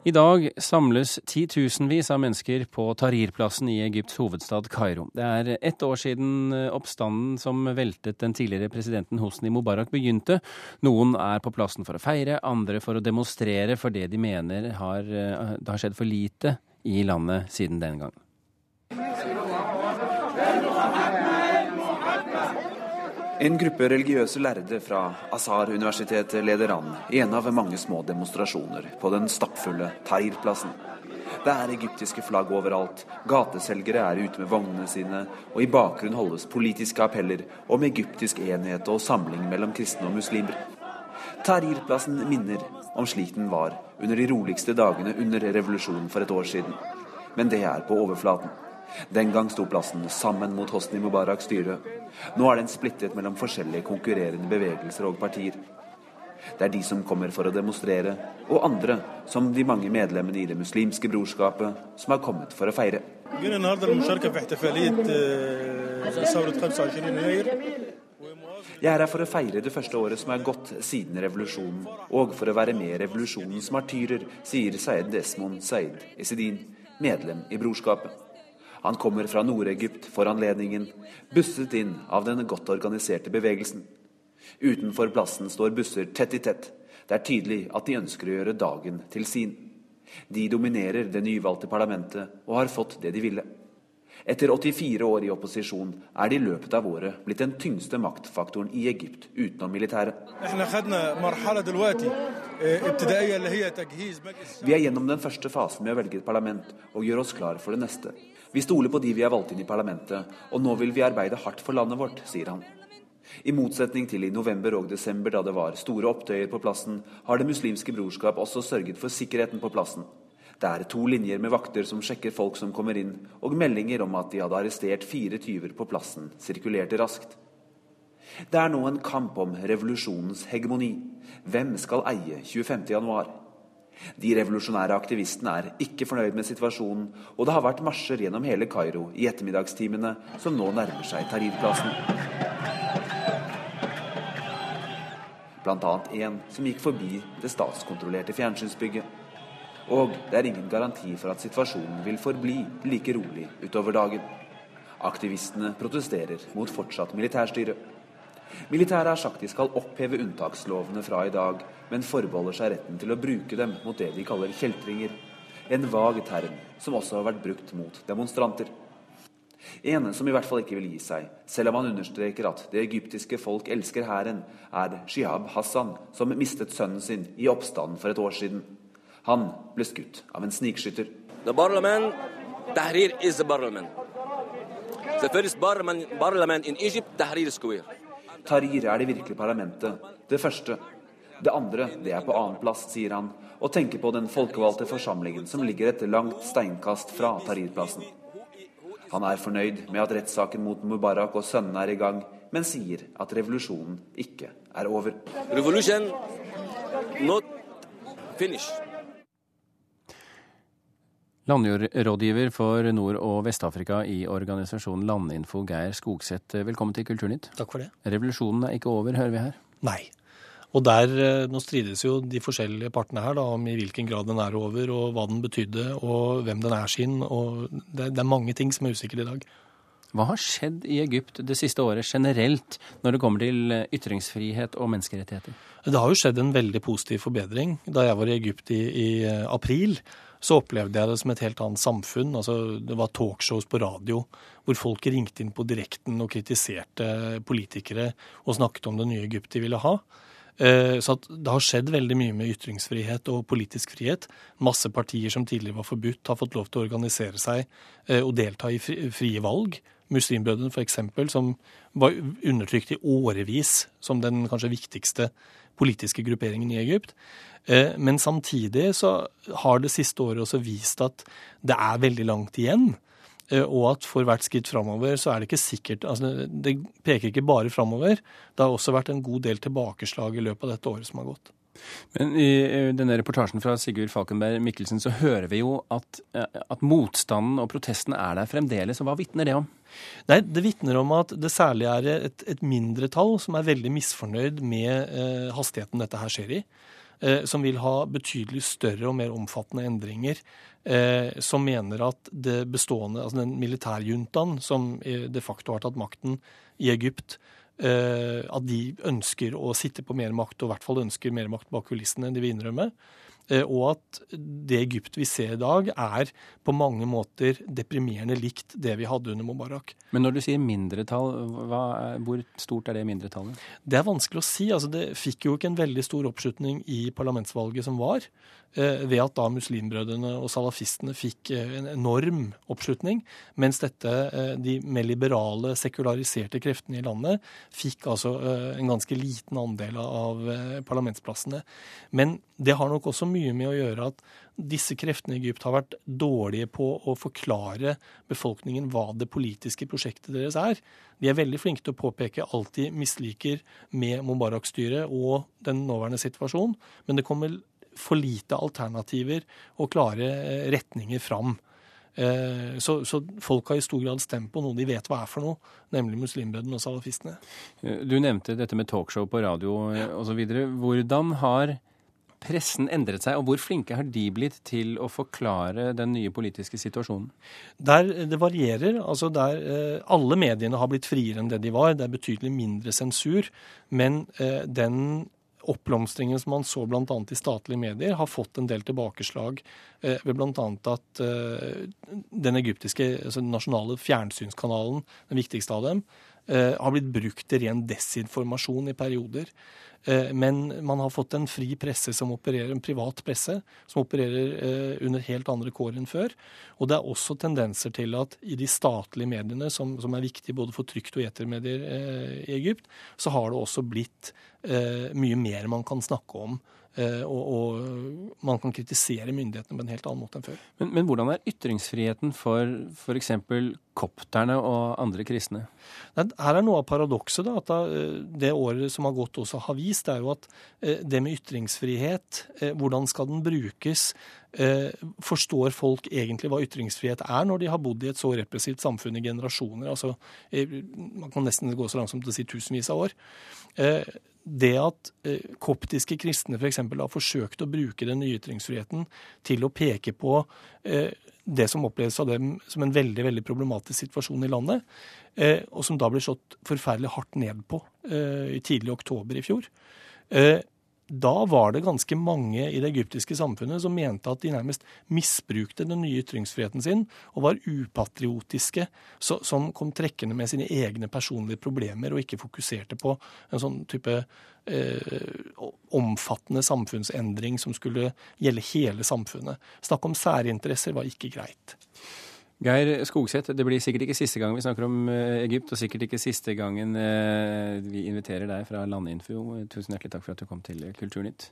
I dag samles titusenvis av mennesker på Tahrir-plassen i Egypts hovedstad Kairo. Det er ett år siden eh, oppstanden som veltet den tidligere presidenten Hosni Mubarak begynte. Noen er på plassen for å feire, andre for å demonstrere for det de mener har, eh, det har skjedd for lite i landet siden den gang. En gruppe religiøse lærde fra Azar-universitetet leder an i en av mange små demonstrasjoner på den stappfulle Tahrir-plassen. Det er egyptiske flagg overalt, gateselgere er ute med vognene sine, og i bakgrunnen holdes politiske appeller om egyptisk enhet og samling mellom kristne og muslimer. Tahrir-plassen minner om slik den var under de roligste dagene under revolusjonen for et år siden. Men det er på overflaten. Den gang sto plassen sammen mot Hosni Mubaraks styre. Nå er den splittet mellom forskjellige konkurrerende bevegelser og partier. Det er de som kommer for å demonstrere, og andre, som de mange medlemmene i Det muslimske brorskapet, som har kommet for å feire. Jeg er her for å feire det første året som er gått siden revolusjonen, og for å være med revolusjonens martyrer, sier Sayed Desmond Said Esedin, medlem i brorskapet. Han kommer fra Nord-Egypt for anledningen, busset inn av den godt organiserte bevegelsen. Utenfor plassen står busser tett i tett. Det er tydelig at de ønsker å gjøre dagen til sin. De dominerer det nyvalgte parlamentet og har fått det de ville. Etter 84 år i opposisjon er de i løpet av året blitt den tyngste maktfaktoren i Egypt utenom militæret. Vi er gjennom den første fasen med å velge et parlament og gjøre oss klar for det neste. Vi stoler på de vi har valgt inn i parlamentet, og nå vil vi arbeide hardt for landet vårt, sier han. I motsetning til i november og desember, da det var store opptøyer på plassen, har Det muslimske brorskap også sørget for sikkerheten på plassen. Det er to linjer med vakter som sjekker folk som kommer inn, og meldinger om at de hadde arrestert fire tyver på plassen, sirkulerte raskt. Det er nå en kamp om revolusjonens hegemoni. Hvem skal eie 25.1? De revolusjonære aktivistene er ikke fornøyd med situasjonen, og det har vært marsjer gjennom hele Kairo i ettermiddagstimene, som nå nærmer seg Tahrir-plassen. Bl.a. en som gikk forbi det statskontrollerte fjernsynsbygget. Og det er ingen garanti for at situasjonen vil forbli like rolig utover dagen. Aktivistene protesterer mot fortsatt militærstyre. Militæret har sagt de skal oppheve unntakslovene fra i dag, men forbeholder seg retten til å bruke dem mot det de kaller kjeltringer. En vag term som også har vært brukt mot demonstranter. En som i hvert fall ikke vil gi seg, selv om han understreker at det egyptiske folk elsker hæren, er Shihab Hassan, som mistet sønnen sin i oppstanden for et år siden. Han ble skutt av en snikskytter. The Tahrir is the parliament. The first parliament, parliament in Egypt, Tahrir Square. Tahrir er det virkelige parlamentet. Det første. Det andre det er på annenplass, sier han, og tenker på den folkevalgte forsamlingen som ligger et langt steinkast fra Tahrir-plassen. Han er fornøyd med at rettssaken mot Mubarak og sønnene er i gang, men sier at revolusjonen ikke er over. Revolution not finished. Landrådgiver for Nord- og Vest-Afrika i organisasjonen Landinfo, Geir Skogseth. Velkommen til Kulturnytt. Takk for det. Revolusjonen er ikke over, hører vi her? Nei. Og der, eh, Nå strides jo de forskjellige partene her da, om i hvilken grad den er over, og hva den betydde, og hvem den er sin. og Det, det er mange ting som er usikre i dag. Hva har skjedd i Egypt det siste året generelt når det kommer til eh, ytringsfrihet og menneskerettigheter? Det har jo skjedd en veldig positiv forbedring. Da jeg var i Egypt i, i eh, april, så opplevde jeg det som et helt annet samfunn. Altså, det var talkshows på radio hvor folk ringte inn på direkten og kritiserte politikere og snakket om det nye Egypt de ville ha. Eh, så det har skjedd veldig mye med ytringsfrihet og politisk frihet. Masse partier som tidligere var forbudt, har fått lov til å organisere seg eh, og delta i frie valg. Muslimbrødrene f.eks., som var undertrykt i årevis som den kanskje viktigste politiske grupperingen i Egypt. Eh, men samtidig så har det siste året også vist at det er veldig langt igjen. Eh, og at for hvert skritt framover så er det ikke sikkert altså Det peker ikke bare framover. Det har også vært en god del tilbakeslag i løpet av dette året som har gått. Men I denne reportasjen fra Sigurd Falkenberg Mikkelsen så hører vi jo at, eh, at motstanden og protesten er der fremdeles. og Hva vitner det om? Nei, Det vitner om at det særlig er et, et mindretall som er veldig misfornøyd med eh, hastigheten dette her skjer i. eh, som vil ha betydelig større og mer omfattende endringer. Eh, som mener at det bestående, altså den militærjuntaen som de facto har tatt makten i Egypt, eh, at de ønsker å sitte på mer makt, og i hvert fall ønsker mer makt bak kulissene enn de vil innrømme. Eh, og at det Egypt vi ser i dag, er på mange måter deprimerende likt det vi hadde under Mubarak. Men når du sier mindretall, hva, hvor stort er det mindretallet? Det er vanskelig å si. Altså, det fikk jo ikke en veldig stor oppslutning i parlamentsvalget som var. Eh, ved at da muslimbrødrene og salafistene fikk eh, en enorm oppslutning, mens dette, de mer liberale, sekulariserte kreftene i landet fikk altså en ganske liten andel av parlamentsplassene. Men det har nok også mye med å gjøre at disse kreftene i Egypt har vært dårlige på å forklare befolkningen hva det politiske prosjektet deres er. De er veldig flinke til å påpeke alt de misliker med Mubarak-styret og den nåværende situasjonen, men det kommer for lite alternativer og klare eh, retninger fram. Eh, så, så, folk har i stor grad stemt på noe de vet hva er for noe, nemlig muslimbrødrene og salafistene. Eh, du nevnte dette med talkshow på radio osv. Hvordan har pressen endret seg, og hvor flinke har de blitt til å forklare den nye politiske situasjonen? Der Det varierer. altså der Alle mediene har blitt friere enn det de var. Det er betydelig mindre sensur. Men den oppblomstringen som man så bl.a. i statlige medier, har fått en del tilbakeslag eh, ved bl.a. at eh, den egyptiske altså nasjonale fjernsynskanalen, den viktigste av dem, eh, har blitt brukt til ren desinformasjon i perioder. Eh, men man har fått en fri presse som opererer, en privat presse som opererer eh, under helt andre kår enn før. Og det er også tendenser til at i de statlige mediene, som, som er viktige både for trygt og etermedier eh, i Egypt, så har det også blitt mye mer man kan snakke om og, og, man kan kritisere myndighetene på en helt annen måte enn før. Men, men hvordan er ytringsfriheten for f.eks. kopterne og andre kristne? Her er noe av paradokset. at Det året som har gått også har vist, det er jo at eh, det med ytringsfrihet, hvordan skal den brukes? Forstår folk egentlig hva ytringsfrihet er, når de har bodd i et så repressivt samfunn i generasjoner? altså Man kan nesten gå så langt som til å si tusenvis av år det at eh, koptiske kristne f.eks. Har forsøkt å bruke den nye ytringsfriheten til å peke på eh, det som oppleves av dem som en veldig veldig problematisk situasjon i landet, eh, og som da ble slått forferdelig hardt ned på i tidlig oktober i fjor da var det ganske mange i det egyptiske samfunnet som mente at de nærmest misbrukte den nye ytringsfriheten sin og var upatriotiske, så, som kom trekkende med sine egne personlige problemer og ikke fokuserte på en sånn type eh, omfattende samfunnsendring som skulle gjelde hele samfunnet. Snakk om særinteresser var ikke greit. Geir Skogseth, det blir sikkert ikke siste gang vi snakker om eh, Egypt, og sikkert ikke siste gangen eh, vi inviterer deg fra Landinfo. Tusen hjertelig takk for at du kom til Kulturnytt.